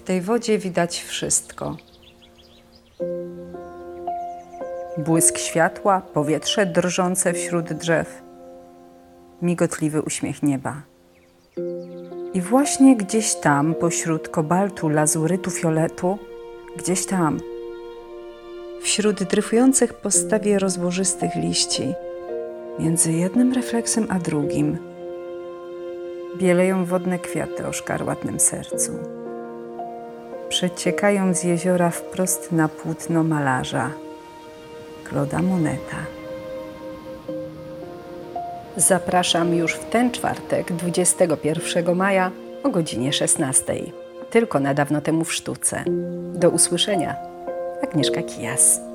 tej wodzie widać wszystko. Błysk światła, powietrze drżące wśród drzew, migotliwy uśmiech nieba. I właśnie gdzieś tam, pośród kobaltu, lazurytu, fioletu, gdzieś tam, wśród dryfujących po stawie rozłożystych liści, między jednym refleksem a drugim, bieleją wodne kwiaty o szkarłatnym sercu. Przeciekają z jeziora wprost na płótno malarza, Claude'a Moneta. Zapraszam już w ten czwartek, 21 maja o godzinie 16. Tylko na dawno temu w sztuce. Do usłyszenia. Agnieszka Kijas.